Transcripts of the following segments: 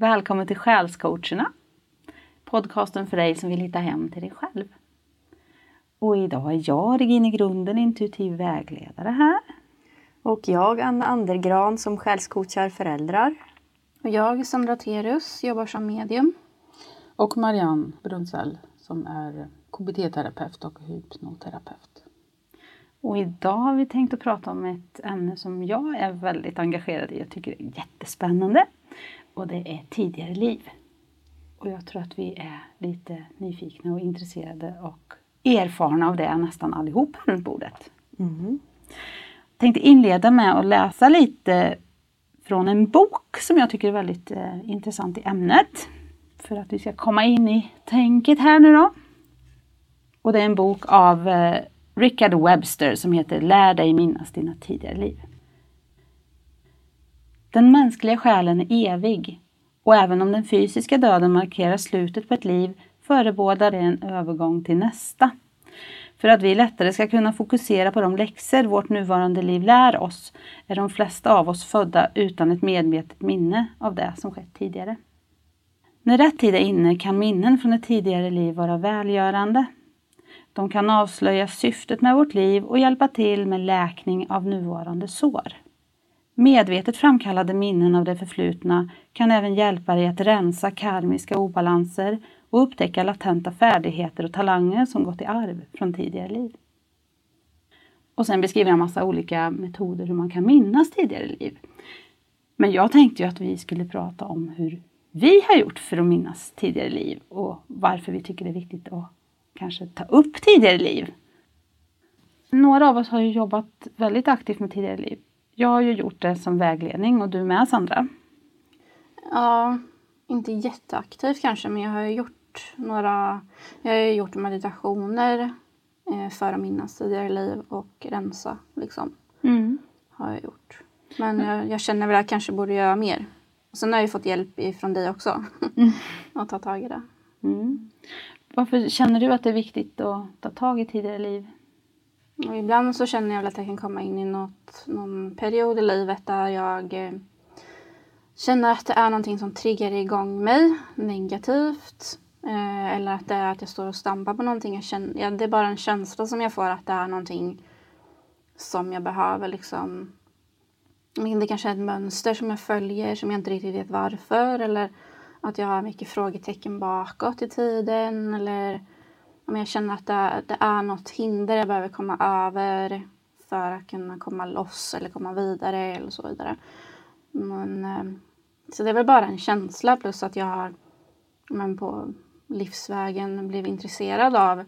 Välkommen till Själscoacherna. Podcasten för dig som vill hitta hem till dig själv. Och idag är jag, Regine Grunden, intuitiv vägledare här. Och jag, Anna Andergran, som själscoachar föräldrar. Och jag, Sandra Terius, jobbar som medium. Och Marianne Brunzell som är KBT-terapeut och hypnoterapeut. Och idag har vi tänkt att prata om ett ämne som jag är väldigt engagerad i. Jag tycker det är jättespännande. Och det är tidigare liv. Och jag tror att vi är lite nyfikna och intresserade och erfarna av det nästan allihop runt bordet. Mm. Jag tänkte inleda med att läsa lite från en bok som jag tycker är väldigt eh, intressant i ämnet. För att vi ska komma in i tänket här nu då. Och det är en bok av eh, Richard Webster som heter Lär dig minnas dina tidigare liv. Den mänskliga själen är evig och även om den fysiska döden markerar slutet på ett liv förebådar det en övergång till nästa. För att vi lättare ska kunna fokusera på de läxor vårt nuvarande liv lär oss är de flesta av oss födda utan ett medvetet minne av det som skett tidigare. När rätt tid är inne kan minnen från ett tidigare liv vara välgörande. De kan avslöja syftet med vårt liv och hjälpa till med läkning av nuvarande sår. Medvetet framkallade minnen av det förflutna kan även hjälpa dig att rensa karmiska obalanser och upptäcka latenta färdigheter och talanger som gått i arv från tidigare liv. Och sen beskriver jag massa olika metoder hur man kan minnas tidigare liv. Men jag tänkte ju att vi skulle prata om hur vi har gjort för att minnas tidigare liv och varför vi tycker det är viktigt att kanske ta upp tidigare liv. Några av oss har ju jobbat väldigt aktivt med tidigare liv. Jag har ju gjort det som vägledning och du med Sandra? Ja, inte jätteaktivt kanske men jag har gjort några, jag har gjort meditationer eh, för att minnas tidigare liv och rensa liksom. Mm. Har jag gjort. Men jag, jag känner väl att jag kanske borde göra mer. Sen har jag fått hjälp från dig också mm. att ta tag i det. Mm. Varför känner du att det är viktigt att ta tag i tidigare liv? Och ibland så känner jag väl att jag kan komma in i något, någon period i livet där jag eh, känner att det är någonting som triggar igång mig negativt. Eh, eller att det är att jag står och stampar på någonting. Jag känner, ja, det är bara en känsla som jag får att det är någonting som jag behöver liksom det kanske är ett mönster som jag följer som jag inte riktigt vet varför eller att jag har mycket frågetecken bakåt i tiden eller jag känner att det, det är något hinder jag behöver komma över för att kunna komma loss eller komma vidare eller så vidare. Men, eh, så det är väl bara en känsla plus att jag har men på livsvägen blivit intresserad av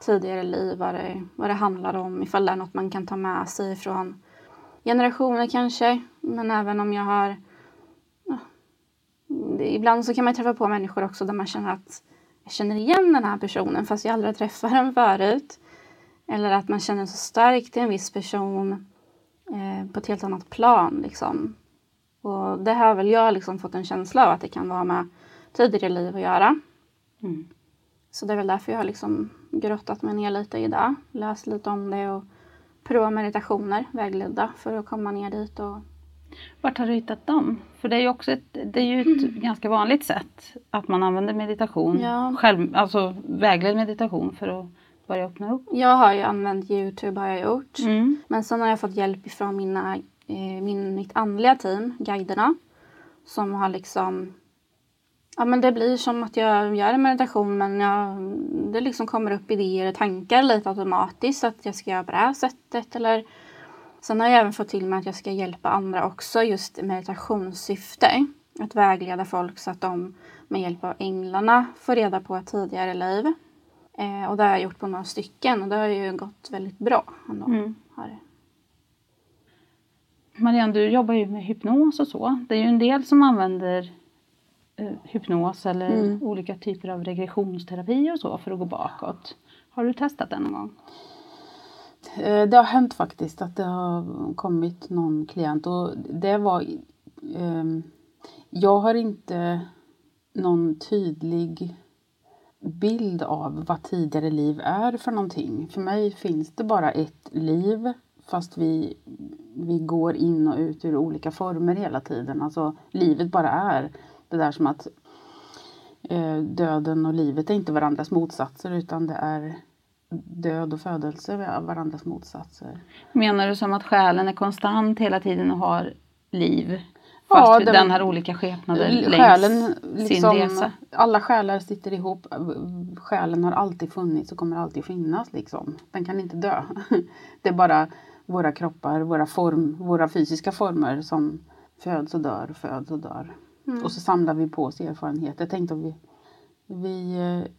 tidigare liv, vad det, vad det handlar om, ifall det är något man kan ta med sig från generationer kanske. Men även om jag har... Ja, ibland så kan man träffa på människor också där man känner att jag känner igen den här personen fast jag aldrig träffat den förut. Eller att man känner så starkt till en viss person eh, på ett helt annat plan. Liksom. Och det har väl jag liksom fått en känsla av att det kan vara med tidigare liv att göra. Mm. Så det är väl därför jag har liksom grottat mig ner lite i det. Läst lite om det och prova meditationer vägledda för att komma ner dit. Och... Vart har du hittat dem? För det är ju också ett, det är ju ett mm. ganska vanligt sätt att man använder meditation, ja. själv, alltså vägledd meditation för att börja öppna upp. Jag har ju använt Youtube har jag gjort. Mm. Men sen har jag fått hjälp ifrån mina, eh, min, mitt andliga team, guiderna. Som har liksom Ja men det blir som att jag gör en meditation men jag, det liksom kommer upp idéer och tankar lite automatiskt att jag ska göra på det här sättet eller Sen har jag även fått till mig att jag ska hjälpa andra också just i meditationssyfte. Att vägleda folk så att de med hjälp av änglarna får reda på ett tidigare liv. Eh, och det har jag gjort på några stycken och det har ju gått väldigt bra. Ändå. Mm. Marianne, du jobbar ju med hypnos och så. Det är ju en del som använder eh, hypnos eller mm. olika typer av regressionsterapi och så för att gå bakåt. Har du testat det någon gång? Eh, det har hänt faktiskt att det har kommit någon klient och det var eh, Jag har inte någon tydlig bild av vad tidigare liv är för någonting. För mig finns det bara ett liv fast vi, vi går in och ut ur olika former hela tiden. Alltså livet bara är det där som att eh, döden och livet är inte varandras motsatser utan det är död och födelse varandras motsatser. Menar du som att själen är konstant hela tiden och har liv? Ja, Fast den- den har olika skepnader längs Själen, sin liksom, resa. alla själar sitter ihop. Själen har alltid funnits och kommer alltid finnas. Liksom. Den kan inte dö. Det är bara våra kroppar, våra, form, våra fysiska former som föds och dör, föds och dör. Och så samlar vi på oss erfarenheter. Tänk om vi, vi eh,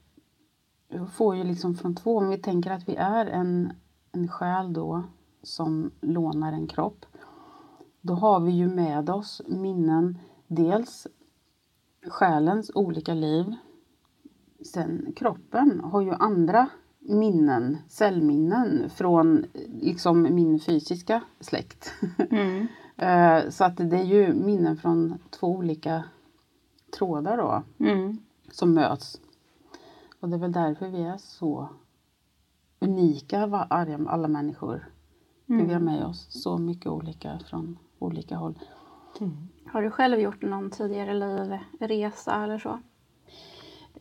får ju liksom från två, om vi tänker att vi är en, en själ då som lånar en kropp. Då har vi ju med oss minnen, dels själens olika liv. Sen kroppen har ju andra minnen, cellminnen från liksom min fysiska släkt. Mm. Eh, Så att det är ju minnen från två olika trådar då Mm. som möts. Och det är väl därför vi är så unika alla människor. För vi har med oss så mycket olika från olika håll. Har du själv gjort någon tidigare livresa eller så?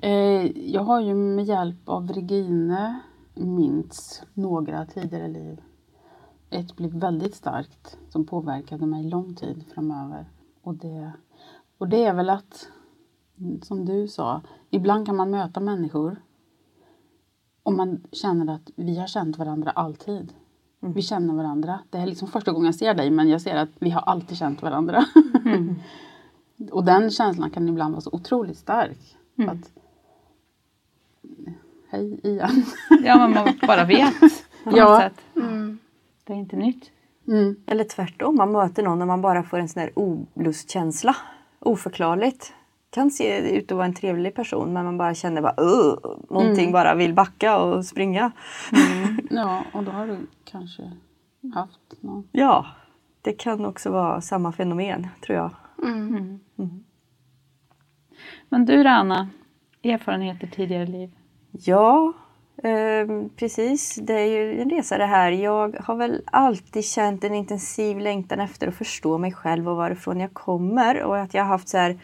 Eh, Jag har ju med hjälp av Regine minns några tidigare liv. Ett blev väldigt starkt som påverkade mig lång tid framöver. Och det, och det är väl att, som du sa, ibland kan man möta människor och man känner att vi har känt varandra alltid. Vi känner varandra. Det är liksom första gången jag ser dig men jag ser att vi har alltid känt varandra. och den känslan kan ibland vara så otroligt stark. Att, hej igen. Ja, men man bara vet. på något Ja. sätt. Det är inte nytt. Mm. Eller tvärtom, man möter någon och man bara får en sån där olustkänsla. Oförklarligt. Kan se ut att vara en trevlig person men man bara känner bara uh, någonting bara vill backa och springa. Ja, och då har du kanske haft någon. Ja, det kan också vara samma fenomen tror jag. Men du Rana, erfarenheter tidigare liv? Ja, eh, precis. Det är ju en resa det här. Jag har väl alltid känt en intensiv längtan efter att förstå mig själv och varifrån jag kommer. Och att jag har haft så här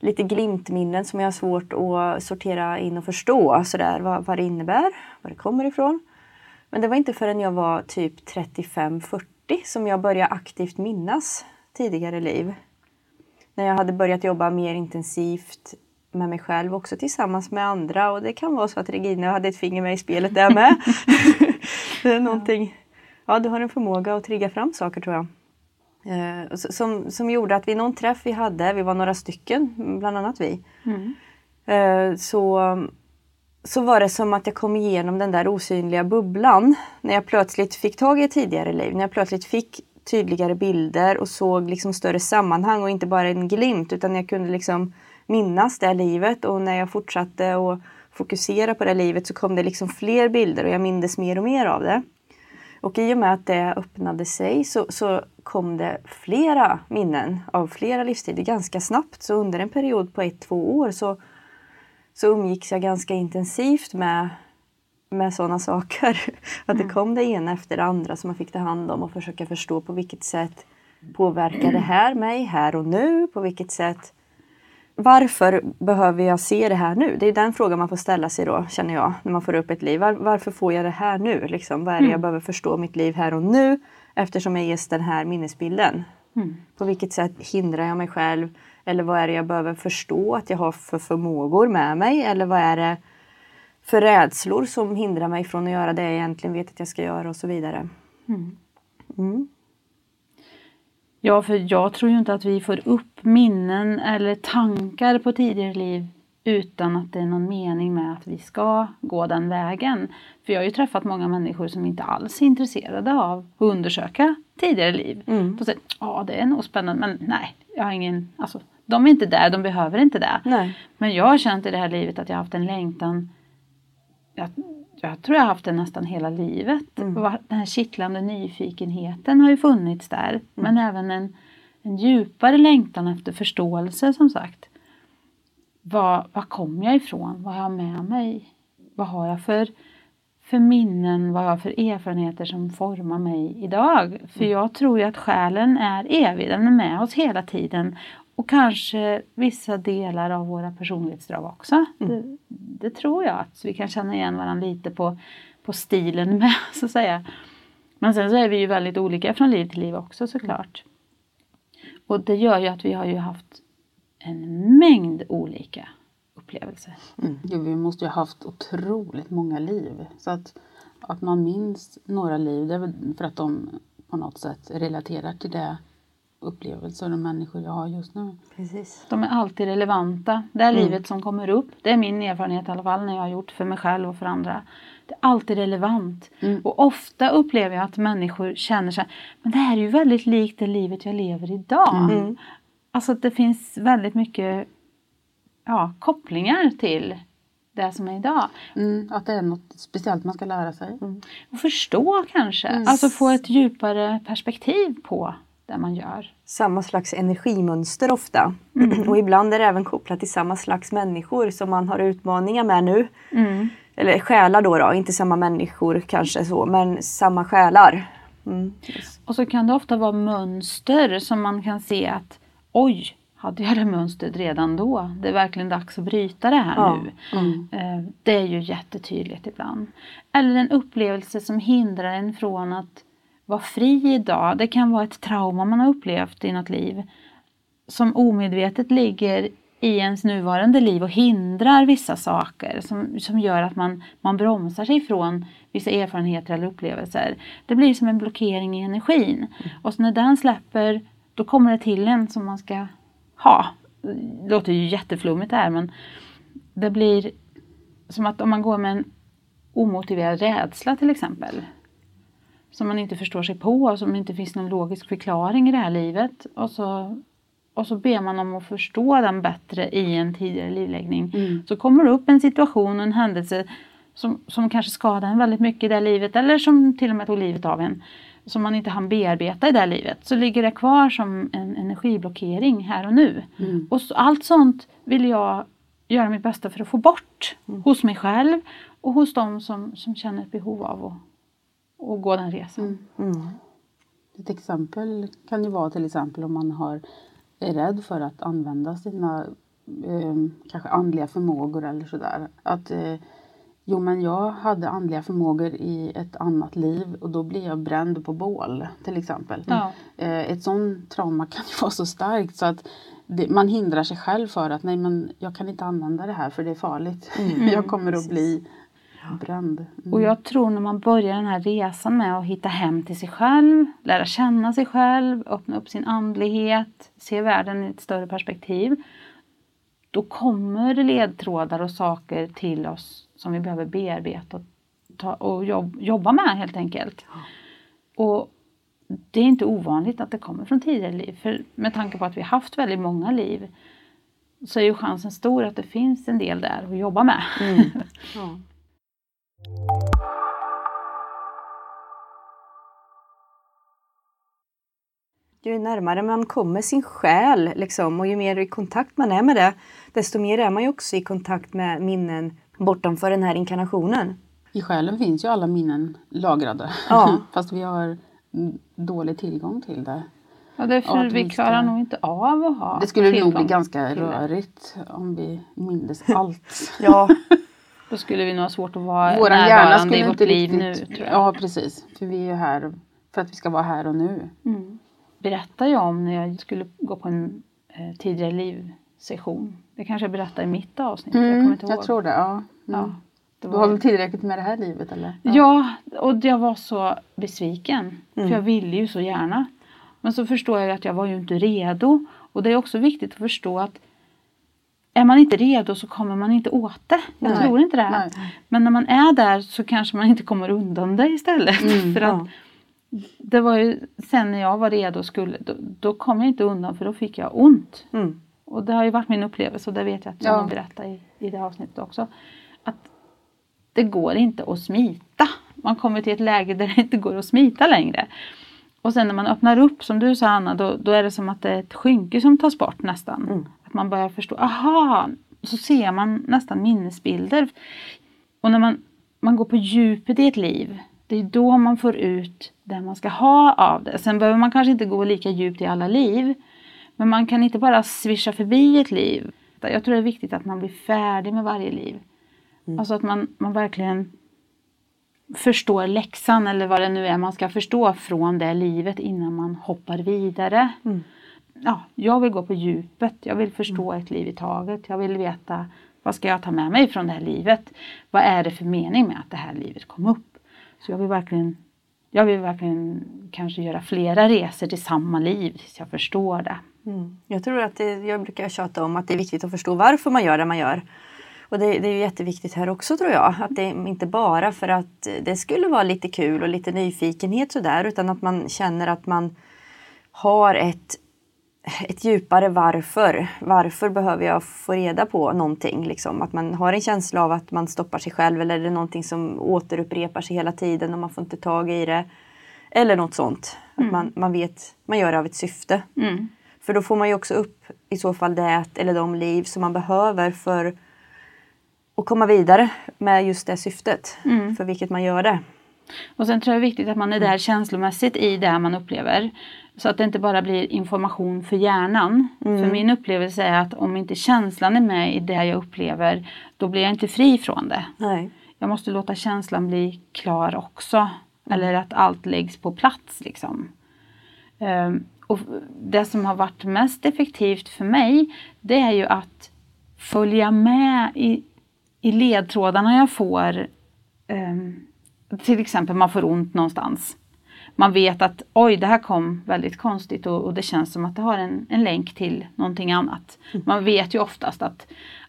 lite glimtminnen som jag har svårt att sortera in och förstå. Så där, vad, vad det innebär, var det kommer ifrån. Men det var inte förrän jag var typ 35-40 som jag började aktivt minnas tidigare liv. När jag hade börjat jobba mer intensivt med mig själv också tillsammans med andra. Och det kan vara så att Regina hade ett finger med i spelet där med. det är någonting. Ja, du har en förmåga att trigga fram saker tror jag. Eh, som, som gjorde att vid någon träff vi hade, vi var några stycken, bland annat vi. Eh, så, så var det som att jag kom igenom den där osynliga bubblan. När jag plötsligt fick tag i ett tidigare liv. När jag plötsligt fick tydligare bilder och såg liksom större sammanhang och inte bara en glimt utan jag kunde liksom minnas det här livet och när jag fortsatte att fokusera på det här livet så kom det liksom fler bilder och jag mindes mer och mer av det. Och i och med att det öppnade sig så, så kom det flera minnen av flera livstider ganska snabbt. Så under en period på ett, två år så, så umgicks jag ganska intensivt med, med sådana saker. Att det kom det ena efter det andra som man fick ta hand om och försöka förstå på vilket sätt påverkar det här mig här och nu? På vilket sätt varför behöver jag se det här nu? Det är den frågan man får ställa sig då, känner jag, när man får upp ett liv. Var, varför får jag det här nu? Liksom, vad är det jag behöver förstå mitt liv här och nu eftersom jag ges den här minnesbilden? På vilket sätt hindrar jag mig själv? Eller vad är det jag behöver förstå att jag har för förmågor med mig? Eller vad är det för rädslor som hindrar mig från att göra det jag egentligen vet att jag ska göra och så vidare. Mm. Ja, för jag tror ju inte att vi får upp minnen eller tankar på tidigare liv utan att det är någon mening med att vi ska gå den vägen. För jag har ju träffat många människor som inte alls är intresserade av att undersöka tidigare liv. De säger, ja det är nog spännande men nej, jag har ingen, alltså de är inte där, de behöver inte det. Nej. Men jag har känt i det här livet att jag har haft en längtan jag, jag tror jag har haft den nästan hela livet. Och Den här kittlande nyfikenheten har ju funnits där. Men även en, en djupare längtan efter förståelse som sagt. Var, var kom jag ifrån? Vad har jag med mig? Vad har jag för, för minnen? Vad har jag för erfarenheter som formar mig idag? För jag tror ju att själen är evig. Den är med oss hela tiden. Och kanske vissa delar av våra personlighetsdrag också. Det, det tror jag att vi kan känna igen varandra lite på, på stilen med så att säga. Men sen så är vi ju väldigt olika från liv till liv också såklart. Och det gör ju att vi har ju haft en mängd olika upplevelser. Gud, vi måste ju ha haft otroligt många liv. Så att, att man minns några liv, det är väl för att de på något sätt relaterar till det upplevelser och människor jag har just nu. Precis. De är alltid relevanta. Det är livet som kommer upp. Det är min erfarenhet i alla fall när jag har gjort för mig själv och för andra. Det är alltid relevant. Och ofta upplever jag att människor känner sig, men det här är ju väldigt likt det livet jag lever idag. Alltså att det finns väldigt mycket ja, kopplingar till det som är idag. Mm, att det är något speciellt man ska lära sig. Och förstå kanske. Alltså få ett djupare perspektiv på det man gör. Samma slags energimönster ofta. Och ibland är det även kopplat till samma slags människor som man har utmaningar med nu. Eller själar då, då, inte samma människor kanske så, men samma själar. Mm. Och så kan det ofta vara mönster som man kan se att oj, hade jag det mönstret redan då? Det är verkligen dags att bryta det här Ja. nu. Eh, Det är ju jättetydligt ibland. Eller en upplevelse som hindrar en från att vara fri idag. Det kan vara ett trauma man har upplevt i något liv som omedvetet ligger i ens nuvarande liv och hindrar vissa saker som, som gör att man, man bromsar sig ifrån vissa erfarenheter eller upplevelser. Det blir som en blockering i energin. Och så när den släpper då kommer det till en som man ska ha. Det låter ju jätteflummigt det här men det blir som att om man går med en omotiverad rädsla till exempel som man inte förstår sig på och som inte finns någon logisk förklaring i det här livet. Och så, och så ber man om att förstå den bättre i en tidigare livläggning. Så kommer det upp en situation och en händelse som, som kanske skadar en väldigt mycket i det här livet eller som till och med tog livet av en som man inte hann bearbeta i det här livet. Så ligger det kvar som en energiblockering här och nu. Och så, allt sånt vill jag göra mitt bästa för att få bort hos mig själv och hos de som, som känner ett behov av att, att gå den resan. Ett exempel kan ju vara till exempel om man har, är rädd för att använda sina eh, kanske andliga förmågor eller sådär. Att eh, jo men jag hade andliga förmågor i ett annat liv och då blir jag bränd på bål till exempel. Ja. Eh, ett sånt trauma kan ju vara så starkt så att det, man hindrar sig själv för att nej men jag kan inte använda det här för det är farligt. jag kommer att bli bränd. Mm. Och jag tror när man börjar den här resan med att hitta hem till sig själv, lära känna sig själv, öppna upp sin andlighet, se världen i ett större perspektiv. Då kommer ledtrådar och saker till oss som vi behöver bearbeta och, ta, och jobb, jobba med helt enkelt. Och det är inte ovanligt att det kommer från tidigare liv. För med tanke på att vi haft väldigt många liv så är ju chansen stor att det finns en del där att jobba med. Ja. Ju närmare man kommer sin själ liksom, och ju mer i kontakt man är med det, desto mer är man ju också i kontakt med minnen bortanför den här inkarnationen. I själen finns ju alla minnen lagrade. Ja. Fast vi har dålig tillgång till det. Ja, det är för Ja, att vi klarar nog inte av att ha Det skulle nog bli ganska rörigt om vi mindes allt. Ja, Då skulle vi nog ha svårt att vara Våran närvarande i vårt inte liv riktigt... nu. Tror jag. Ja, precis. För vi är ju här för att vi ska vara här och nu. Mm. Berättade jag om när jag skulle gå på en eh, tidigare livsession. Det kanske jag berättade i mitt avsnitt. jag kommer inte ihåg. jag tror det. Ja. Mm. Ja, det Du har var... väl tillräckligt med det här livet eller? ja, och jag var så besviken. För jag ville ju så gärna. Men så förstår jag att jag var ju inte redo. Och det är också viktigt att förstå att är man inte redo så kommer man inte åt det. Jag Nej. tror inte det. Nej. Men när man är där så kanske man inte kommer undan det istället. för att ja. Det var ju sen när jag var redo skulle, då, då kom jag inte undan för då fick jag ont. Mm. Och det har ju varit min upplevelse och det vet jag att jag Ja. berättat i, i det avsnittet också. Att det går inte att smita. Man kommer till ett läge där det inte går att smita längre. Och sen när man öppnar upp, som du sa Anna, då, då är det som att det är ett skynke som tas bort nästan. Att man börjar förstå, aha, så ser man nästan minnesbilder. Och när man, man går på djupet i ett liv, det är då man får ut det man ska ha av det. Sen behöver man kanske inte gå lika djupt i alla liv. Men man kan inte bara svischa förbi ett liv. Jag tror det är viktigt att man blir färdig med varje liv. Mm. Alltså att man, man verkligen förstår läxan eller vad det nu är man ska förstå från det livet innan man hoppar vidare. Mm. Ja, jag vill gå på djupet, jag vill förstå mm. ett liv i taget. Jag vill veta vad ska jag ta med mig från det här livet? Vad är det för mening med att det här livet kom upp? Så jag vill verkligen jag vill verkligen kanske göra flera resor till samma liv tills jag förstår det. Mm. Jag tror att det, jag brukar tjata om att det är viktigt att förstå varför man gör det man gör. Och det, det är jätteviktigt här också tror jag. Att det inte bara för att det skulle vara lite kul och lite nyfikenhet sådär utan att man känner att man har ett, ett djupare varför. Varför behöver jag få reda på någonting? Liksom. Att man har en känsla av att man stoppar sig själv eller är det någonting som återupprepar sig hela tiden och man får inte tag i det. Eller något sånt. Mm. Att man, man vet, man gör det av ett syfte. Mm. För då får man ju också upp i så fall det eller de liv som man behöver för att komma vidare med just det syftet mm. för vilket man gör det. Och sen tror jag det är viktigt att man är där känslomässigt i det man upplever. Så att det inte bara blir information för hjärnan. Mm. För min upplevelse är att om inte känslan är med i det jag upplever då blir jag inte fri från det. Nej. Jag måste låta känslan bli klar också. Eller att allt läggs på plats liksom. Um, och det som har varit mest effektivt för mig det är ju att följa med i, i ledtrådarna jag får. Um, till exempel man får ont någonstans. Man vet att oj, det här kom väldigt konstigt och, och det känns som att det har en, en länk till någonting annat. Mm. Man vet ju oftast att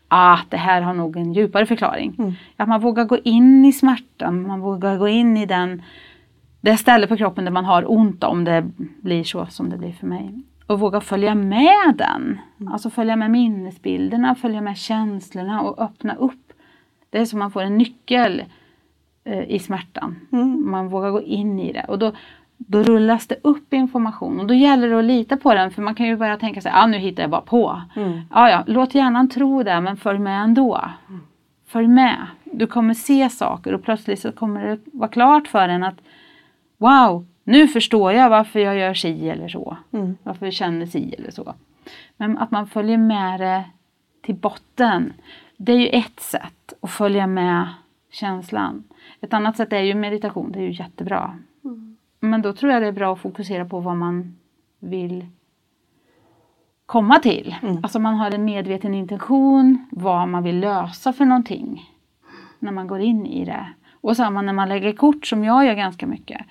ah, det här har nog en djupare förklaring. Mm. Att man vågar gå in i smärtan, man vågar gå in i den det ställe på kroppen där man har ont om det blir så som det blir för mig. Och våga följa med den. Mm. Alltså följa med minnesbilderna, följa med känslorna och öppna upp. Det är som man får en nyckel eh, i smärtan. Mm. Man vågar gå in i det. Och då, då rullas det upp information och då gäller det att lita på den för man kan ju börja tänka sig, ah, nu hittar jag bara på. Mm. Ja, ja, låt hjärnan tro det men följ med ändå. Mm. Följ med. Du kommer se saker och plötsligt så kommer det vara klart för en att wow, nu förstår jag varför jag gör si eller så. Mm. Varför jag känner si eller så. Men att man följer med det till botten. Det är ju ett sätt att följa med känslan. Ett annat sätt är ju meditation, det är ju jättebra. Men då tror jag det är bra att fokusera på vad man vill komma till. Mm. Alltså man har en medveten intention, vad man vill lösa för någonting. När man går in i det. Och samma när man lägger kort som jag gör ganska mycket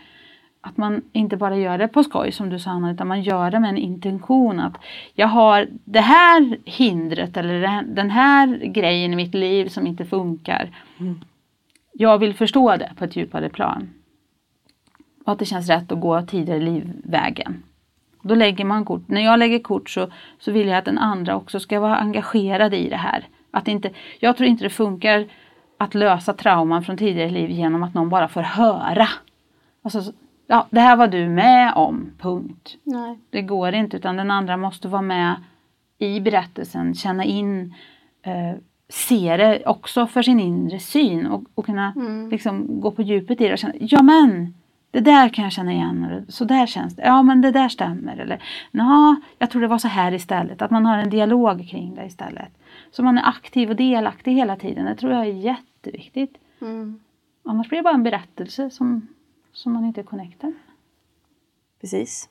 att man inte bara gör det på skoj som du sa Anna, utan man gör det med en intention att jag har det här hindret eller den här grejen i mitt liv som inte funkar. Mm. Jag vill förstå det på ett djupare plan. Och att det känns rätt att gå tidigare livvägen. Då lägger man kort. När jag lägger kort så, så vill jag att den andra också ska vara engagerad i det här. Att inte, jag tror inte det funkar att lösa trauman från tidigare liv genom att någon bara får höra. Alltså, ja, det här var du med om, punkt. Nej. Det går inte utan den andra måste vara med i berättelsen, känna in, eh, se det också för sin inre syn och, och kunna mm. liksom, gå på djupet i det och känna, ja men det där kan jag känna igen, så där känns det, ja men det där stämmer eller ja, jag tror det var så här istället, att man har en dialog kring det istället. Så man är aktiv och delaktig hela tiden, det tror jag är jätteviktigt. Mm. Annars blir det bara en berättelse som som man inte är connectad Precis.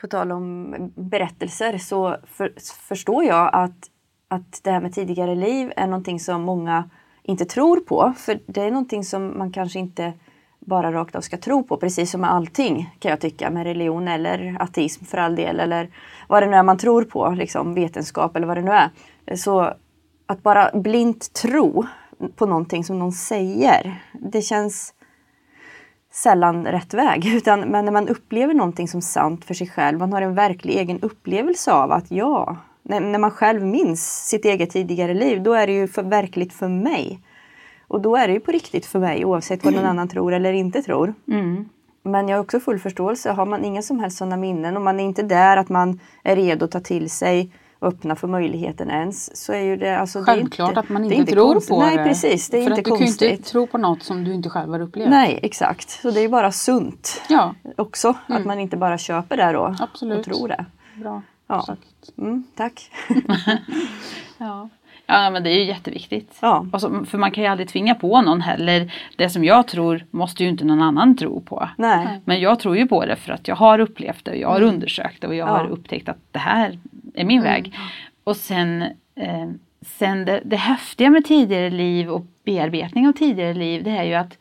På tal om berättelser så för, förstår jag att, att det här med tidigare liv är någonting som många inte tror på. För det är någonting som man kanske inte bara rakt av ska tro på, precis som med allting kan jag tycka, med religion eller ateism för all del, eller vad det nu är man tror på, liksom vetenskap eller vad det nu är. Så att bara blint tro på någonting som någon säger, det känns sällan rätt väg. Utan, men när man upplever någonting som sant för sig själv, man har en verklig egen upplevelse av att ja, när, när man själv minns sitt eget tidigare liv, då är det ju för verkligt för mig. Och då är det ju på riktigt för mig oavsett vad någon annan tror eller inte tror. Mm. Men jag har också full förståelse. Har man inga som helst sådana minnen och man är inte där att man är redo att ta till sig öppna för möjligheten ens så är ju det alltså Självklart det är inte, att man inte, inte tror konstigt. på Nej det. precis, det är För inte att du kan ju konstigt. inte tro på något som du inte själv har upplevt. Nej exakt, så det är ju bara sunt Ja, också att man inte bara köper det då Absolut. och tror det. bra Ja. Mm, tack. Ja. ja, men det är ju jätteviktigt. Ja. Så, för man kan ju aldrig tvinga på någon heller. Det som jag tror måste ju inte någon annan tro på. Nej. Men jag tror ju på det för att jag har upplevt det och jag har undersökt det och jag Ja. har upptäckt att det här är min väg. Och sen, eh, sen det, det häftiga med tidigare liv och bearbetning av tidigare liv det är ju att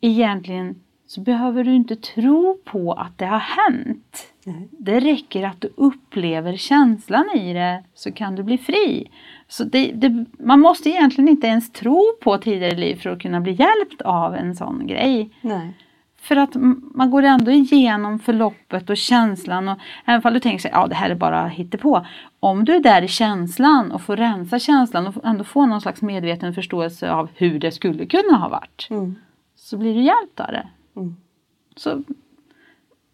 egentligen så behöver du inte tro på att det har hänt. Det räcker att du upplever känslan i det så kan du bli fri. Så det, det, man måste egentligen inte ens tro på tidigare liv för att kunna bli hjälpt av en sån grej. Nej. För att man går ändå igenom förloppet och känslan och även om du tänker sig ja det här är bara på. Om du är där i känslan och får rensa känslan och ändå få någon slags medveten förståelse av hur det skulle kunna ha varit. Mm. Så blir du hjälpt av det. Mm. Så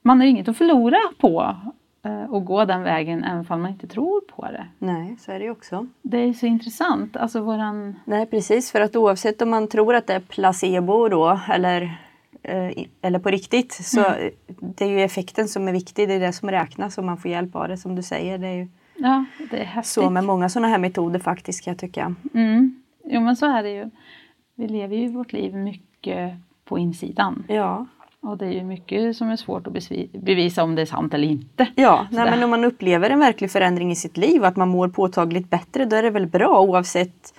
man har inget att förlora på eh, att gå den vägen även om man inte tror på det. Nej, så är det ju också. Det är så intressant. Alltså våran... Nej precis, för att oavsett om man tror att det är placebo då eller, eh, eller på riktigt så Mm. det är ju effekten som är viktig. Det är det som räknas om man får hjälp av det som du säger. Det är ju Ja, det är häftigt. så med många sådana här metoder faktiskt kan jag tycka. Mm. Jo men så är det ju. Vi lever ju vårt liv mycket på insidan. Ja, Och det är ju mycket som är svårt att bevisa om det är sant eller inte. ja nej, men om man upplever en verklig förändring i sitt liv att man mår påtagligt bättre då är det väl bra oavsett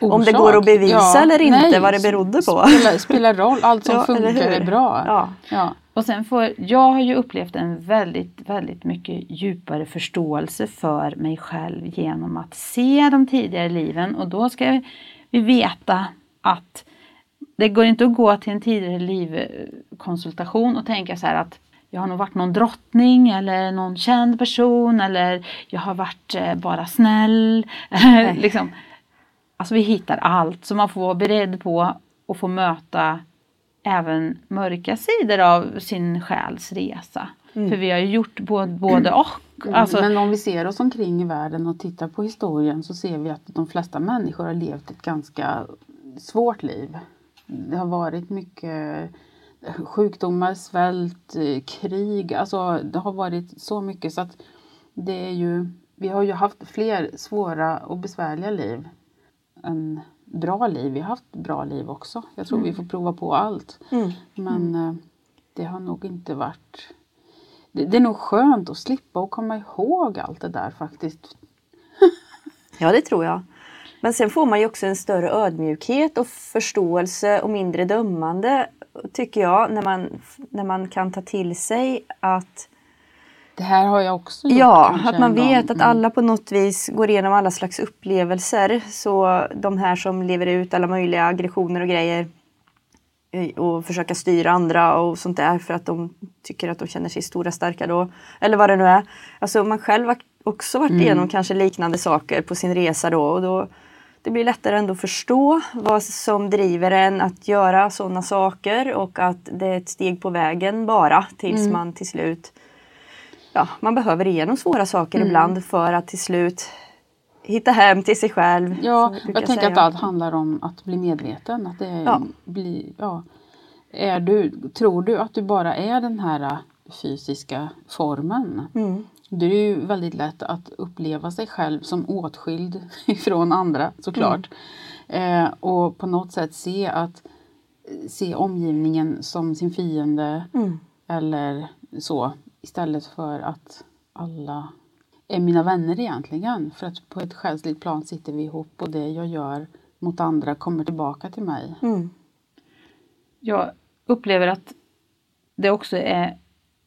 om det Orsak. går att bevisa eller inte vad det berodde på. Spelar, spelar roll, allt som Ja, funkar är bra. Ja. Ja. Och sen får, jag har ju upplevt en väldigt, väldigt mycket djupare förståelse för mig själv genom att se de tidigare liven och då ska vi veta att det går inte att gå till en tidigare livkonsultation och tänka så här att jag har nog varit någon drottning eller någon känd person eller jag har varit eh, bara snäll. liksom. Alltså vi hittar allt så man får vara beredd på att få möta även mörka sidor av sin själs resa. För vi har ju gjort både, både och. Alltså, Men om vi ser oss omkring i världen och tittar på historien så ser vi att de flesta människor har levt ett ganska svårt liv. Det har varit mycket sjukdomar, svält, krig. Alltså det har varit så mycket så att det är ju, vi har ju haft fler svåra och besvärliga liv än bra liv. Vi har haft bra liv också. Jag tror vi får prova på allt. Mm. Men eh, det har nog inte varit... Det, det är nog skönt att slippa och komma ihåg allt det där faktiskt. Ja, det tror jag. Men sen får man ju också en större ödmjukhet och förståelse och mindre dömande tycker jag när man, när man kan ta till sig att Det här har jag också gjort Ja, att man vet att Mm. alla på något vis går igenom alla slags upplevelser. Så de här som lever ut alla möjliga aggressioner och grejer eh, och försöka styra andra och sånt där för att de tycker att de känner sig stora starka då. Eller vad det nu är. Alltså man själv har också varit igenom kanske liknande saker på sin resa då och då det blir lättare ändå att förstå vad som driver en att göra sådana saker och att det är ett steg på vägen bara tills man till slut ja, man behöver igenom svåra saker ibland för att till slut hitta hem till sig själv. Ja, jag tänker säga. att allt handlar om att bli medveten. Att det Ja. blir, ja. Är du, tror du att du bara är den här fysiska formen? Mm. Det är ju väldigt lätt att uppleva sig själv som åtskild ifrån andra såklart. Eh, och på något sätt se att se omgivningen som sin fiende Mm. eller så istället för att alla är mina vänner egentligen. För att på ett själsligt plan sitter vi ihop och det jag gör mot andra kommer tillbaka till mig. Mm. jag upplever att det också är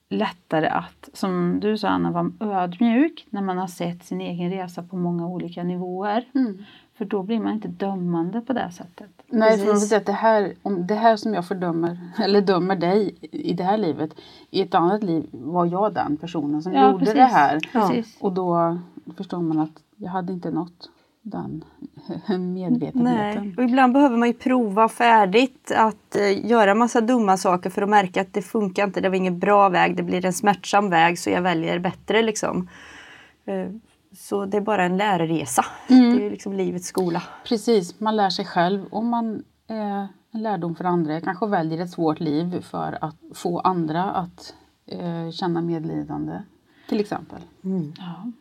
lättare att, som du sa Anna, vara ödmjuk när man har sett sin egen resa på många olika nivåer. Mm. För då blir man inte dömande på det sättet. Nej, för man Precis. säga att det här, om det här som jag fördömer, eller dömer dig i det här livet, i ett annat liv var jag den personen som Ja, gjorde precis. det här. Precis. Och då förstår man att jag hade inte nått den Nej. medvetenheten. Och ibland behöver man ju prova färdigt att eh, göra massa dumma saker för att märka att det funkar inte, det var ingen bra väg, det blir en smärtsam väg så jag väljer bättre liksom. Eh, Så det är bara en lärresa. Mm. Det är liksom livets skola. Precis, man lär sig själv och man är en lärdom för andra. Jag kanske väljer ett svårt liv för att få andra att eh, känna medlidande. Till exempel. Ja.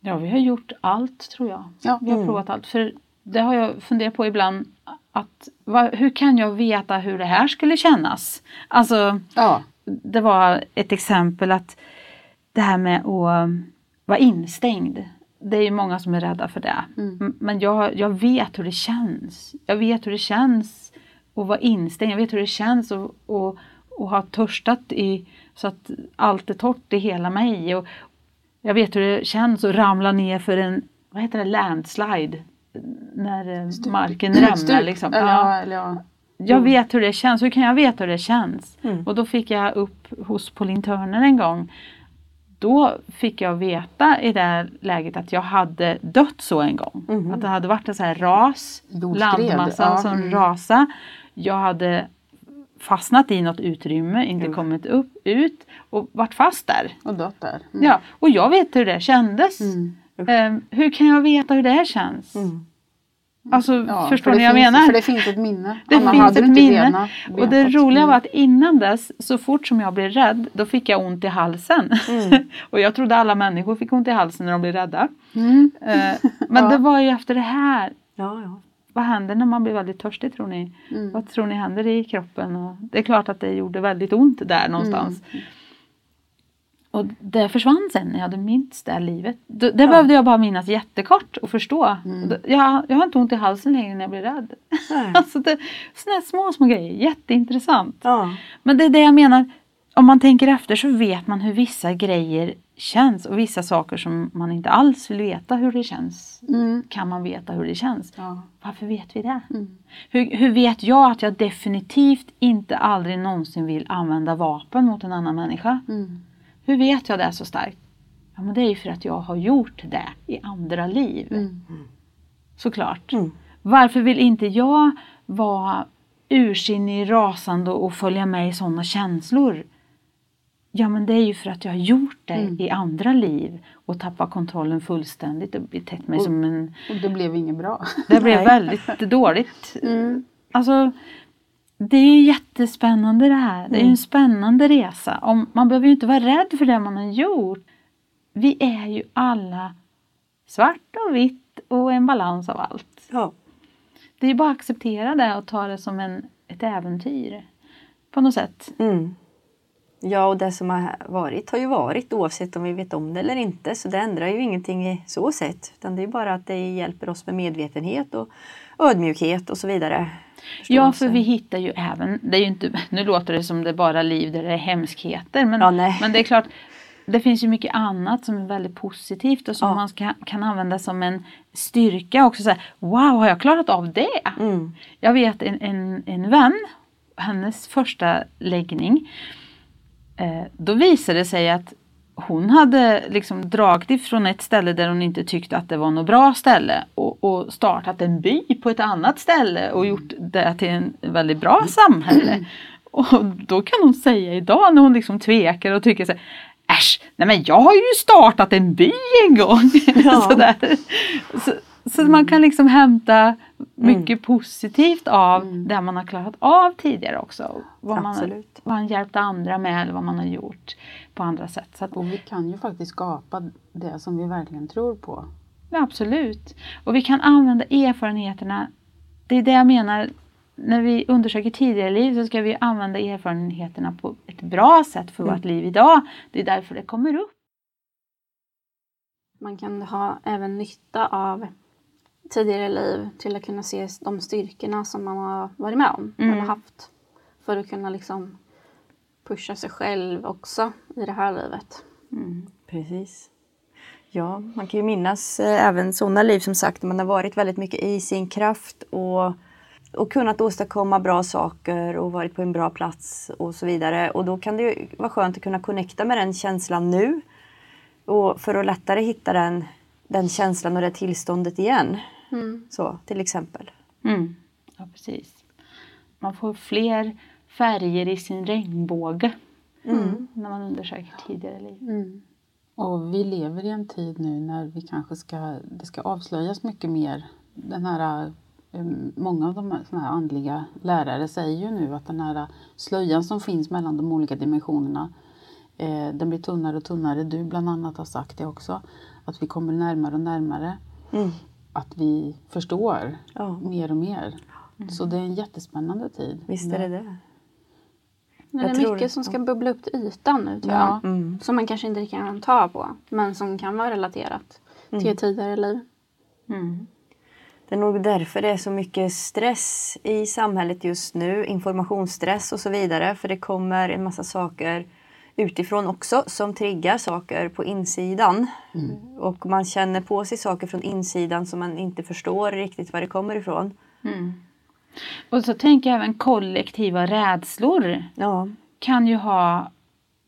Ja, vi har gjort allt tror jag. Ja. Vi har provat allt. För det har jag funderat på ibland. Att, vad, hur kan jag veta hur det här skulle kännas? Alltså, Ja, det var ett exempel att det här med att vara instängd. Det är ju många som är rädda för det. M- Men jag, jag vet hur det känns. Jag vet hur det känns att vara instängd. Jag vet hur det känns att, att, att ha törstat i, så att allt är torrt i hela mig. Och jag vet hur det känns att ramla ner för en, vad heter det, landslide. När eh, marken rämnar. Stup. Liksom. Eller, Ja. eller, ja. Jag vet hur det känns. Hur kan jag veta hur det känns? Mm. Och då fick jag upp hos Pauline Turner en gång. Då fick jag veta i det läget att jag hade dött så en gång. Mhm. Att det hade varit en så här ras, Jordskred, landmassa ja. som Mm. rasa. Jag hade fastnat i något utrymme, inte Mm. kommit upp, ut och varit fast där. Och dött där. Mm. Ja, och jag vet hur det kändes. Mm. Ehm, hur kan jag veta hur det känns? Mm. Alltså, Ja, förstår för ni vad jag finns, menar? För det finns ett minne. Det Annars finns ett minne. vetat- Och det roliga Mm. var att innan dess, så fort som jag blev rädd, då fick jag ont i halsen. Mm. och jag trodde alla människor fick ont i halsen när de blev rädda. Mm. Eh, men Ja. det var ju efter det här. Ja. Vad händer när man blir väldigt törstig tror ni? Mm. Vad tror ni händer i kroppen? Och det är klart att det gjorde väldigt ont där någonstans. Mm. Och det försvann sen när jag hade minst det livet. Det, det behövde jag bara minnas jättekort och förstå. Mm. Jag, jag har inte ont i halsen längre när jag blir rädd. Alltså det, här små, små grejer. Jätteintressant. ja. Men det är det jag menar. Om man tänker efter så vet man hur vissa grejer känns och vissa saker som man inte alls vill veta hur det känns. Mm. Kan man veta hur det känns. Ja. Varför vet vi det? Mm. Hur, hur vet jag att jag definitivt inte aldrig någonsin vill använda vapen mot en annan människa? Mm. Hur vet jag det så starkt? Ja, men det är ju för att jag har gjort det i andra liv. Mm. Såklart. Mm. Varför vill inte jag vara ursinnig, rasande och följa med i sådana känslor? Ja men det är ju för att jag har gjort det Mm. i andra liv och tappat kontrollen fullständigt och betett mig Och- som en... Och det blev inget bra. Det blev väldigt dåligt. Mm. Alltså, det är ju jättespännande det här. Det är ju en spännande resa. Om, man behöver ju inte vara rädd för det man har gjort. Vi är ju alla svart och vitt och en balans av allt. ja. Det är ju bara att acceptera det och ta det som en, ett äventyr. På något sätt. Mm. Ja, och det som har varit har ju varit oavsett om vi vet om det eller inte. Så det ändrar ju ingenting i så sätt. Utan det är bara att det hjälper oss med medvetenhet och ödmjukhet och så vidare. Ja, för vi hittar ju även, det är ju inte, nu låter det som det är bara liv där det är hemskheter. Men, Ja, men det är klart, det finns ju mycket annat som är väldigt positivt och som Ja. man ska, kan använda som en styrka också. Så här, wow, har jag klarat av det? Mm. Jag vet en, en, en vän, hennes första läggning, då visade det sig att hon hade liksom dragit ifrån ett ställe där hon inte tyckte att det var något bra ställe och, och startat en by på ett annat ställe och gjort det till en väldigt bra samhälle. Och då kan hon säga idag när hon liksom tvekar och tycker så här, Äsch, nej men jag har ju startat en by en gång. Ja. Sådär. Så, så man kan liksom hämta mycket positivt av det man har klarat av tidigare också. Vad man, vad man hjälpt andra med eller vad man har gjort på andra sätt. Så att, Och vi kan ju faktiskt skapa det som vi verkligen tror på. ja, absolut. Och vi kan använda erfarenheterna. Det är det jag menar. När vi undersöker tidigare liv så ska vi använda erfarenheterna på ett bra sätt för vårt liv idag. Det är därför det kommer upp. Man kan ha även nytta av tidigare liv till att kunna se de styrkorna som man har varit med om Mm. eller haft. För att kunna liksom pusha sig själv också i det här livet. Precis. Ja, man kan ju minnas eh, även sådana liv som sagt man har varit väldigt mycket i sin kraft och, och kunnat åstadkomma bra saker och varit på en bra plats och så vidare. Och då kan det ju vara skönt att kunna connecta med den känslan nu och för att lättare hitta den, den känslan och det tillståndet igen. Så, till exempel. Mm. Ja, precis. Man får fler färger i sin regnbåge Mm. när man undersöker tidigare liv. Mm. Och vi lever i en tid nu när vi kanske ska, det ska avslöjas mycket mer. Den här, eh, många av de här, såna här andliga lärare säger ju nu att den här slöjan som finns mellan de olika dimensionerna eh, den blir tunnare och tunnare. Du bland annat har sagt det också. Att vi kommer närmare och närmare. Mm. Att vi förstår Ja. mer och mer. Så det är en jättespännande tid. Visst är det det. Men det är mycket det. som ska bubbla upp till ytan nu tror Ja. jag. Mm. Som man kanske inte kan ta på. Men som kan vara relaterat till ett tidigare liv. Mm. Det är nog därför det är så mycket stress i samhället just nu. Informationsstress och så vidare. För det kommer en massa saker utifrån också som triggar saker på insidan. Och man känner på sig saker från insidan som man inte förstår riktigt var det kommer ifrån. Och så tänker jag även kollektiva rädslor Ja, kan ju ha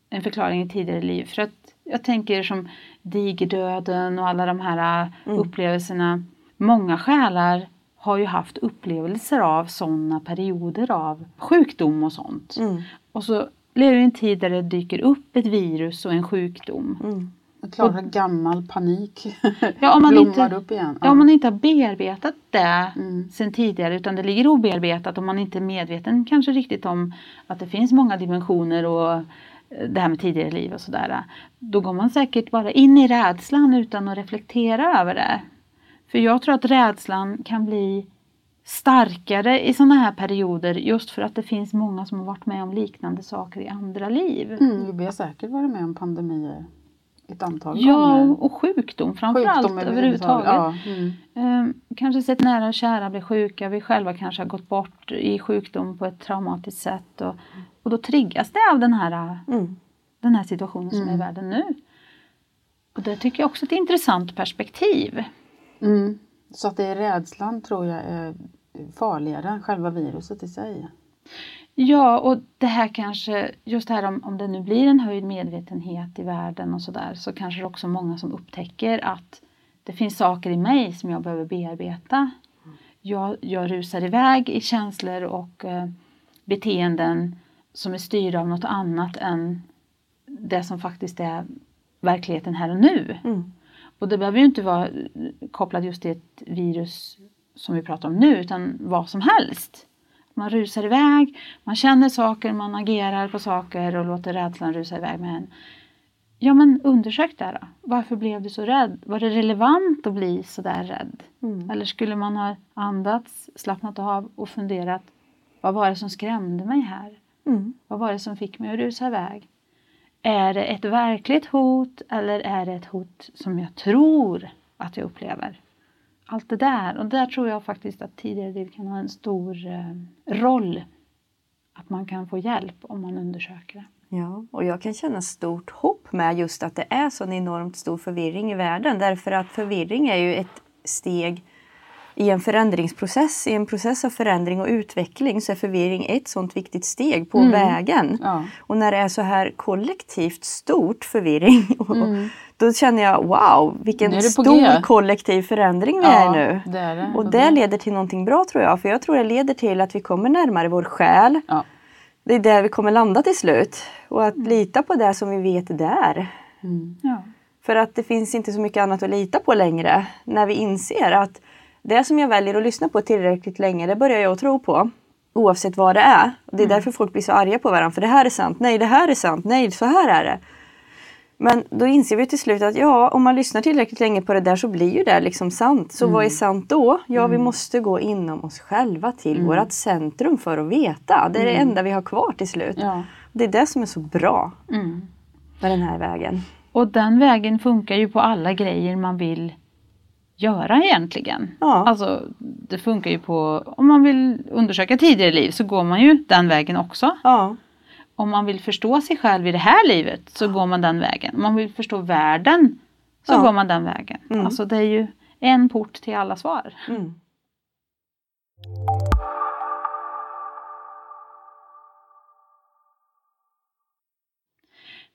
en förklaring i tidigare liv. För att jag tänker som digerdöden och alla de här Mm. upplevelserna. Många själar har ju haft upplevelser av sådana perioder av sjukdom och sånt. mm, Och så lever i en tid där det dyker upp ett virus och en sjukdom. mm, Jag klarar gammal panik. Ja, om man Blommar inte, upp igen. ja, om man inte har bearbetat det Mm. sen tidigare utan det ligger obearbetat och man inte är medveten kanske riktigt om att det finns många dimensioner och eh, det här med tidigare liv och sådär. Då går man säkert bara in i rädslan utan att reflektera över det. För jag tror att rädslan kan bli starkare i sådana här perioder just för att det finns många som har varit med om liknande saker i andra liv. Mm, vi har säkert varit med om pandemier ett antal Ja, gånger. och sjukdom framförallt Sjukdom överhuvudtaget. Ja, mm. Eh, kanske sett nära och kära bli sjuka, vi själva kanske har gått bort i sjukdom på ett traumatiskt sätt. Och, och då triggas det av den här, mm. den här situationen som är i världen nu. Och det tycker jag också är ett intressant perspektiv. Mm. Så att det är rädslan tror jag är farligare än själva viruset i sig. Ja, och det här kanske, just det här om, om det nu blir en höjd medvetenhet i världen och sådär, så kanske det också är många som upptäcker att det finns saker i mig som jag behöver bearbeta. Jag, jag rusar iväg i känslor och eh, beteenden som är styrda av något annat än det som faktiskt är verkligheten här och nu. Mm. Och det behöver ju inte vara eh, kopplat just till ett virus som vi pratar om nu, utan vad som helst. Man rusar iväg, man känner saker, man agerar på saker och låter rädslan rusa iväg med en. Ja men undersök det då. Varför blev du så rädd? Var det relevant att bli så där rädd? Mm. Eller skulle man ha andats, slappnat av och funderat vad var det som skrämde mig här? Mm. Vad var det som fick mig att rusa iväg? Är det ett verkligt hot eller är det ett hot som jag tror att jag upplever? Allt det där. Och där tror jag faktiskt att tidigare liv kan ha en stor eh, roll. Att man kan få hjälp om man undersöker det. Ja, och jag kan känna stort hopp med just att det är sån enormt stor förvirring i världen. Därför att förvirring är ju ett steg i en förändringsprocess. I en process av förändring och utveckling så är förvirring ett sånt viktigt steg på Mm. vägen. Ja. Och när det är så här kollektivt stort förvirring, och då känner jag wow, vilken är det stor G. kollektiv förändring vi är i nu. det är det. Och det leder till någonting bra tror jag. För jag tror det leder till att vi kommer närmare vår själ. Ja. Det är där vi kommer landa till slut. Och att lita på det som vi vet är där. Mm. Ja. För att det finns inte så mycket annat att lita på längre. När vi inser att det som jag väljer att lyssna på tillräckligt länge, det börjar jag att tro på. Oavsett vad det är. Och det är därför folk blir så arga på varandra. För det här är sant. Nej, det här är sant. Nej, så här är det. Men då inser vi till slut att ja, om man lyssnar tillräckligt länge på det där så blir ju det liksom sant. Så vad är sant då? Ja, vi måste gå inom oss själva till vårt centrum för att veta. Det är det enda vi har kvar till slut. Ja. Det är det som är så bra Mm. med den här vägen. Och den vägen funkar ju på alla grejer man vill göra egentligen. Ja. Alltså det funkar ju på, om man vill undersöka tidigare liv så går man ju den vägen också. Ja, Om man vill förstå sig själv i det här livet så går man den vägen. Om man vill förstå världen så Ja. går man den vägen. Mm. Alltså det är ju en port till alla svar. mm.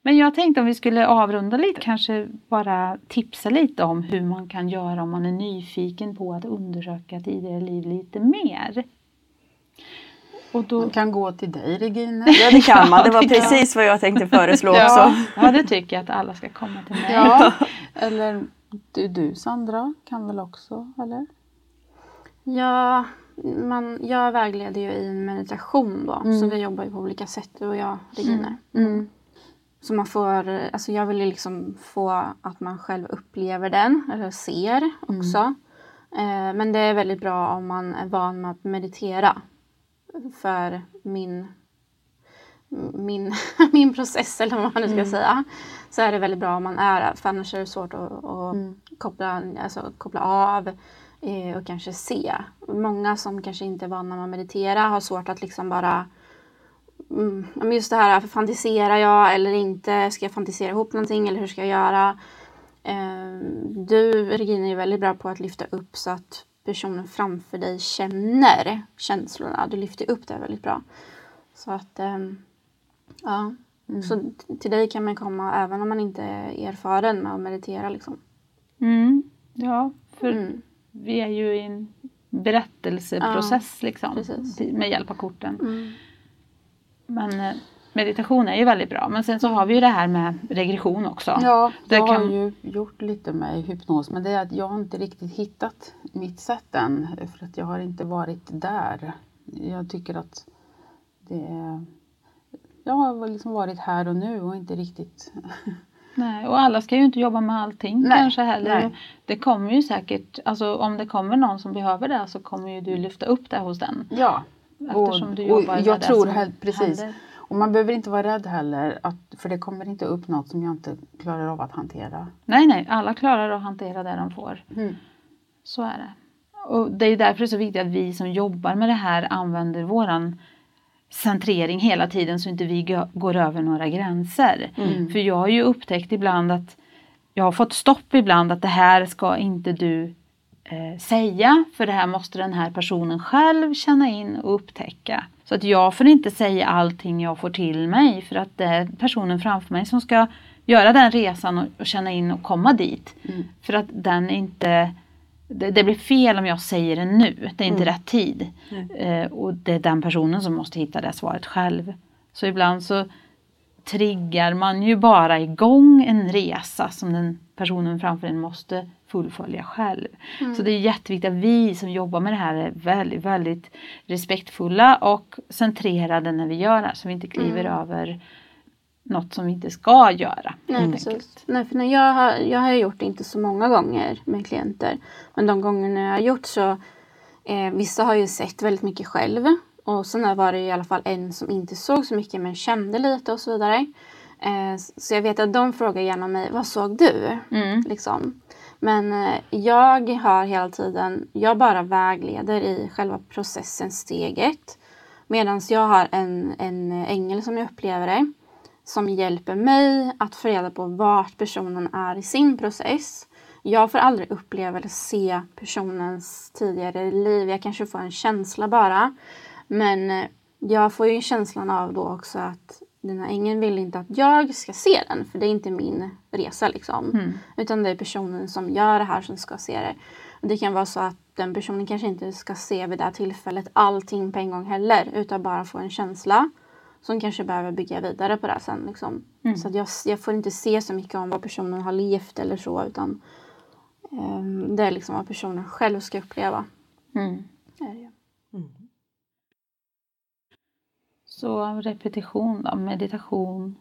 Men jag tänkte om vi skulle avrunda lite, kanske bara tipsa lite om hur man kan göra om man är nyfiken på att undersöka tidigare liv lite mer. Och då kan gå till dig Regina. Ja det kan man, det var precis vad jag tänkte föreslå Ja. också. Ja, det tycker jag att alla ska komma till mig. Ja. Eller du, du Sandra kan väl också, eller? Ja, man, jag vägleder ju i meditation då. Mm. Så vi jobbar ju på olika sätt du och jag, Regina. Mm. Så man får, alltså jag vill ju liksom få att man själv upplever den, eller ser också. Eh, men det är väldigt bra om man är van med att meditera. För min, min, min process, eller vad man nu ska säga. Så är det väldigt bra om man är det, för annars är det svårt att, att koppla, alltså, koppla av eh, och kanske se. Många som kanske inte är vana med att meditera har svårt att liksom bara Mm, ja, men just det här, fantiserar jag eller inte? Ska jag fantisera ihop någonting eller hur ska jag göra? Eh, du, Regina, är väldigt bra på att lyfta upp så att personen framför dig känner känslorna. Du lyfter upp det väldigt bra. Så att, ehm, ja. Så t- till dig kan man komma även om man inte är erfaren med att meditera. Liksom. Mm. Ja, för Mm. vi är ju i en berättelseprocess liksom, precis. med hjälp av korten. Men eh, meditation är ju väldigt bra. Men sen så har vi ju det här med regression också. Ja, Det jag har kan- ju gjort lite med hypnos men det är att jag har inte riktigt hittat mitt sätt än för att jag har inte varit där. Jag tycker att det är... Jag har liksom varit här och nu och inte riktigt... Nej, och alla ska ju inte jobba med allting Nej, kanske heller. nej. Det kommer ju säkert, alltså om det kommer någon som behöver det så kommer ju du lyfta upp det hos den. Ja, Eftersom du och jobbar jag med det tror helt precis. händer. Och man behöver inte vara rädd heller att, för det kommer inte upp något som jag inte klarar av att hantera. Nej, nej, alla klarar att hantera det de får. Mm. Så är det. Och det är därför det är så viktigt att vi som jobbar med det här använder våran centrering hela tiden så inte vi gå- går över några gränser. Mm. För jag har ju upptäckt ibland att jag har fått stopp ibland att det här ska inte du eh, säga för det här måste den här personen själv känna in och upptäcka. Så att jag får inte säga allting jag får till mig för att det är personen framför mig som ska göra den resan och, och känna in och komma dit. Mm. För att den inte det, det blir fel om jag säger det nu. Det är inte rätt tid. Eh, och det är den personen som måste hitta det svaret själv. Så ibland så triggar man ju bara igång en resa som den personen framför en måste fullfölja själv. Så det är jätteviktigt att vi som jobbar med det här är väldigt, väldigt respektfulla och centrerade när vi gör det här så vi inte kliver över något som vi inte ska göra. Nej, precis. Nej, för när jag, har, jag har gjort det inte så många gånger med klienter. Men de gångerna jag har gjort så, eh, vissa har ju sett väldigt mycket själv. Och sen var det i alla fall en som inte såg så mycket men kände lite och så vidare. Eh, så jag vet att de frågar gärna mig, vad såg du? Mm. Liksom. Men eh, jag har hela tiden, jag bara vägleder i själva processen, steget. Medan jag har en, en ängel som jag upplever det. Som hjälper mig att få reda på vart personen är i sin process. Jag får aldrig uppleva eller se personens tidigare liv. Jag kanske får en känsla bara. Men eh, jag får ju känslan av då också att den här ängeln vill inte att jag ska se den. För det är inte min resa liksom. Utan det är personen som gör det här som ska se det. Och det kan vara så att den personen kanske inte ska se vid det här tillfället allting på en gång heller. Utan bara få en känsla. Som kanske behöver bygga vidare på det här sen. Liksom. Så att jag, jag får inte se så mycket om vad personen har levt eller så. Utan ehm, det är liksom vad personen själv ska uppleva. Mm. Är det ju. Så repetition, då, meditation,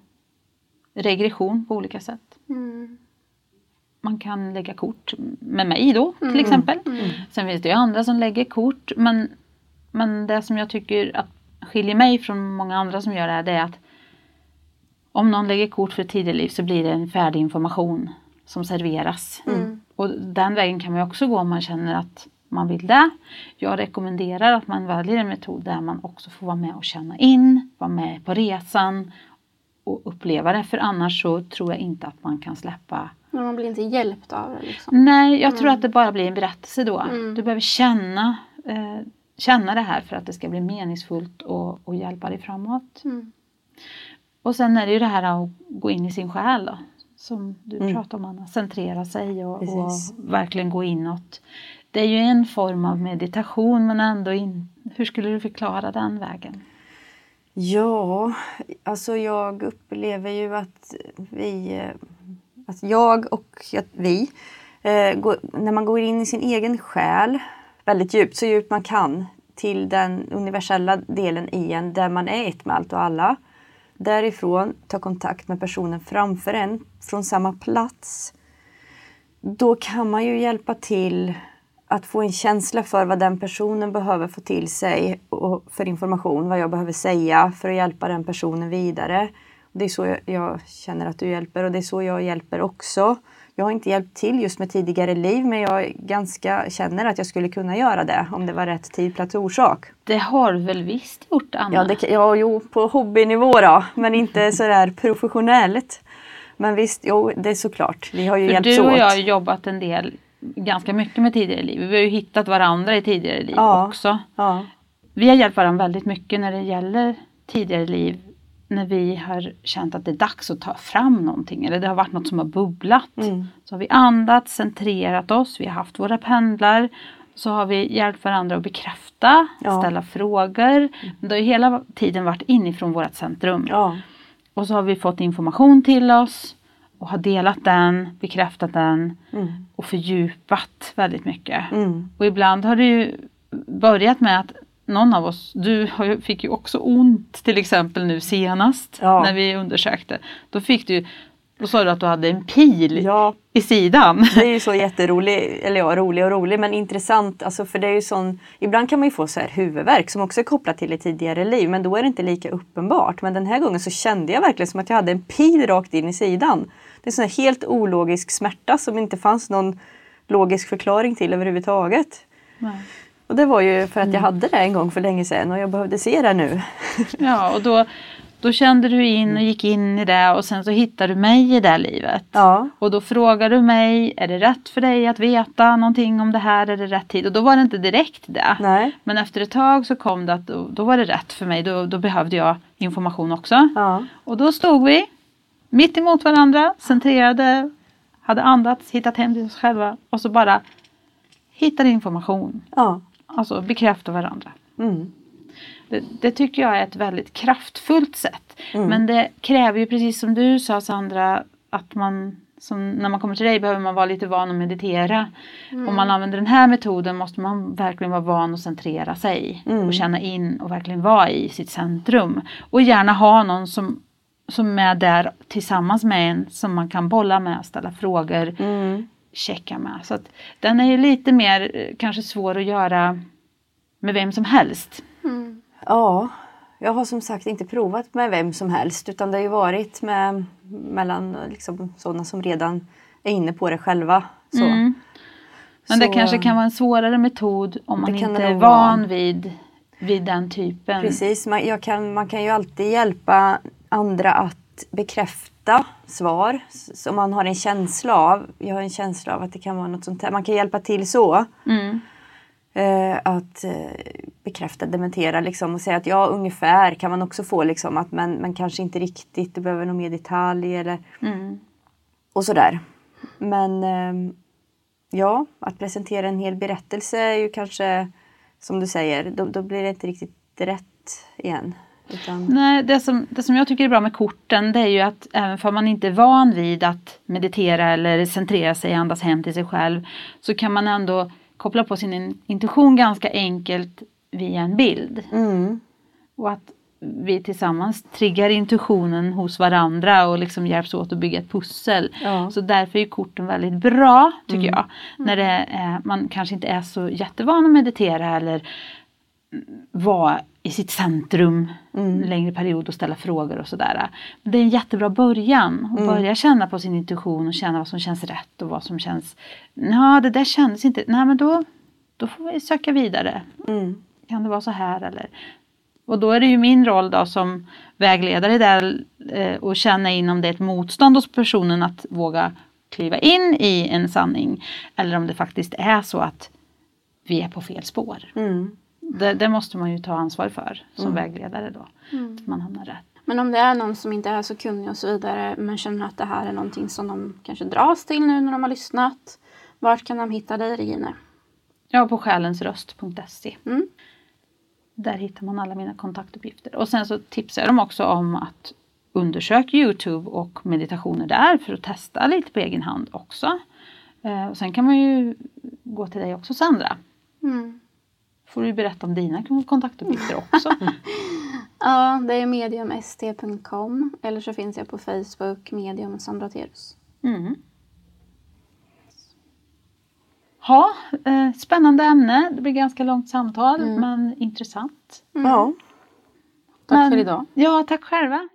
regression på olika sätt. Mm. Man kan lägga kort med mig då till exempel. Sen finns det ju andra som lägger kort men, men det som jag tycker att skiljer mig från många andra som gör det här det är att om någon lägger kort för tidigare liv så blir det en färdig information som serveras. Och den vägen kan man också gå om man känner att man vill det. Jag rekommenderar att man väljer en metod där man också får vara med och känna in, vara med på resan och uppleva det. För annars så tror jag inte att man kan släppa Men man blir inte hjälpt av det. Liksom. Nej, jag tror att det bara blir en berättelse då. Mm. Du behöver känna, eh, känna det här för att det ska bli meningsfullt och, och hjälpa dig framåt. Mm. Och sen är det ju det här att gå in i sin själ då. Som du Mm. pratade om Anna, centrera sig och, och verkligen gå inåt. Det är ju en form av meditation men ändå in, hur skulle du förklara den vägen? Ja, alltså jag upplever ju att vi, eh, att jag och vi, eh, går, när man går in i sin egen själ väldigt djupt, så djupt man kan, till den universella delen i en där man är ett med allt och alla. Därifrån ta kontakt med personen framför en från samma plats. Då kan man ju hjälpa till att få en känsla för vad den personen behöver få till sig och för information, vad jag behöver säga för att hjälpa den personen vidare. Det är så jag, känner att du hjälper och det är så jag hjälper också. Jag har inte hjälpt till just med tidigare liv men jag ganska känner att jag skulle kunna göra det om det var rätt tid, plats och orsak. Det har du väl visst gjort Anna? Ja, det, ja jo, på hobbynivå då, men inte sådär professionellt. Men visst, jo, det är såklart. Vi har ju För hjälpts du åt. och jag har jobbat en del, ganska mycket med tidigare liv. Vi har ju hittat varandra i tidigare liv Ja. också. Ja. Vi har hjälpt varandra väldigt mycket när det gäller tidigare liv. När vi har känt att det är dags att ta fram någonting eller det har varit något som har bubblat. Mm. Så har vi andats, centrerat oss, vi har haft våra pendlar. Så har vi hjälpt varandra att bekräfta, Ja. ställa frågor. Men det har ju hela tiden varit inifrån vårt centrum. Och så har vi fått information till oss och har delat den, bekräftat den Mm. och fördjupat väldigt mycket. Mm. Och ibland har det ju börjat med att någon av oss, du fick ju också ont till exempel nu senast Ja. när vi undersökte. Då fick du, då sa du att du hade en pil ja, i sidan. det är ju så jätterolig, eller ja, rolig och rolig men intressant. Alltså för det är ju sån, ibland kan man ju få så här huvudvärk som också är kopplat till ett tidigare liv men då är det inte lika uppenbart. Men den här gången så kände jag verkligen som att jag hade en pil rakt in i sidan. Det är sån här helt ologisk smärta som inte fanns någon logisk förklaring till överhuvudtaget. Och det var ju för att jag hade det en gång för länge sedan och jag behövde se det nu. Ja, och då, då kände du in och gick in i det och sen så hittade du mig i det livet. Ja, Och då frågar du mig, är det rätt för dig att veta någonting om det här? Är det rätt tid? Och då var det inte direkt det. nej. Men efter ett tag så kom det att då, då var det rätt för mig. Då, då behövde jag information också. Ja, Och då stod vi mitt emot varandra, centrerade, hade andats, hittat hem till oss själva och så bara hittade information. ja. Alltså bekräfta varandra. Mm. Det, det tycker jag är ett väldigt kraftfullt sätt. Mm. Men det kräver ju precis som du sa Sandra att man som när man kommer till dig behöver man vara lite van att meditera. Om man använder den här metoden måste man verkligen vara van att centrera sig Mm. och känna in och verkligen vara i sitt centrum. Och gärna ha någon som, som är där tillsammans med en som man kan bolla med, ställa frågor, Mm. checka med. Så att den är ju lite mer eh, kanske svår att göra med vem som helst. Mm. Ja, jag har som sagt inte provat med vem som helst utan det har ju varit med, mellan liksom, sådana som redan är inne på det själva. Så. Mm. Men det Så, kanske kan vara en svårare metod om man Det kan inte det är van vid, vid den typen. Precis, man, jag kan, man kan ju alltid hjälpa andra att bekräfta svar som man har en känsla av. Jag har en känsla av att det kan vara något sånt här. Man kan hjälpa till så. Mm. Eh, att eh, bekräfta, dementera liksom och säga att ja, ungefär kan man också få liksom att men, men kanske inte riktigt, du behöver nog mer detalj eller Mm. och sådär. Men ehm, ja, att presentera en hel berättelse är ju kanske som du säger, då, då blir det inte riktigt rätt igen. Utan, Nej, det, som, det som jag tycker är bra med korten det är ju att även om man inte är van vid att meditera eller centrera sig, andas hem till sig själv så kan man ändå koppla på sin in- intuition ganska enkelt via en bild. mm, Och att vi tillsammans triggar intuitionen hos varandra och liksom hjälps åt att bygga ett pussel. Ja. Så därför är korten väldigt bra tycker jag. När är, man kanske inte är så jättevan att meditera eller mm, vara i sitt centrum en längre period och ställa frågor och sådär. Men Det är en jättebra början. Att börja känna på sin intuition och känna vad som känns rätt och vad som känns... Ja, det där kändes inte... Nej, men då, då får vi söka vidare. mm, Kan det vara så här eller? Och då är det ju min roll då som vägledare där eh, och känna in om det är ett motstånd hos personen att våga kliva in i en sanning. Eller om det faktiskt är så att vi är på fel spår. mm, Det, det måste man ju ta ansvar för som vägledare då. Att man hamnar rätt. Men om det är någon som inte är så kunnig och så vidare men känner att det här är någonting som de kanske dras till nu när de har lyssnat. Vart kan de hitta dig Regine? Ja, på själensröst.se. Mm. Där hittar man alla mina kontaktuppgifter. Och sen så tipsar dem också om att undersök Youtube och meditationer där för att testa lite på egen hand också. Eh, och sen kan man ju gå till dig också Sandra. Mm. Får du berätta om dina kontaktuppgifter också. Ja, det är mediumst.com eller så finns jag på Facebook, medium Sandra Terus. Mm. Ja, eh, spännande ämne. Det blir ganska långt samtal men intressant. Ja. Tack Men- för idag. Ja, tack själva.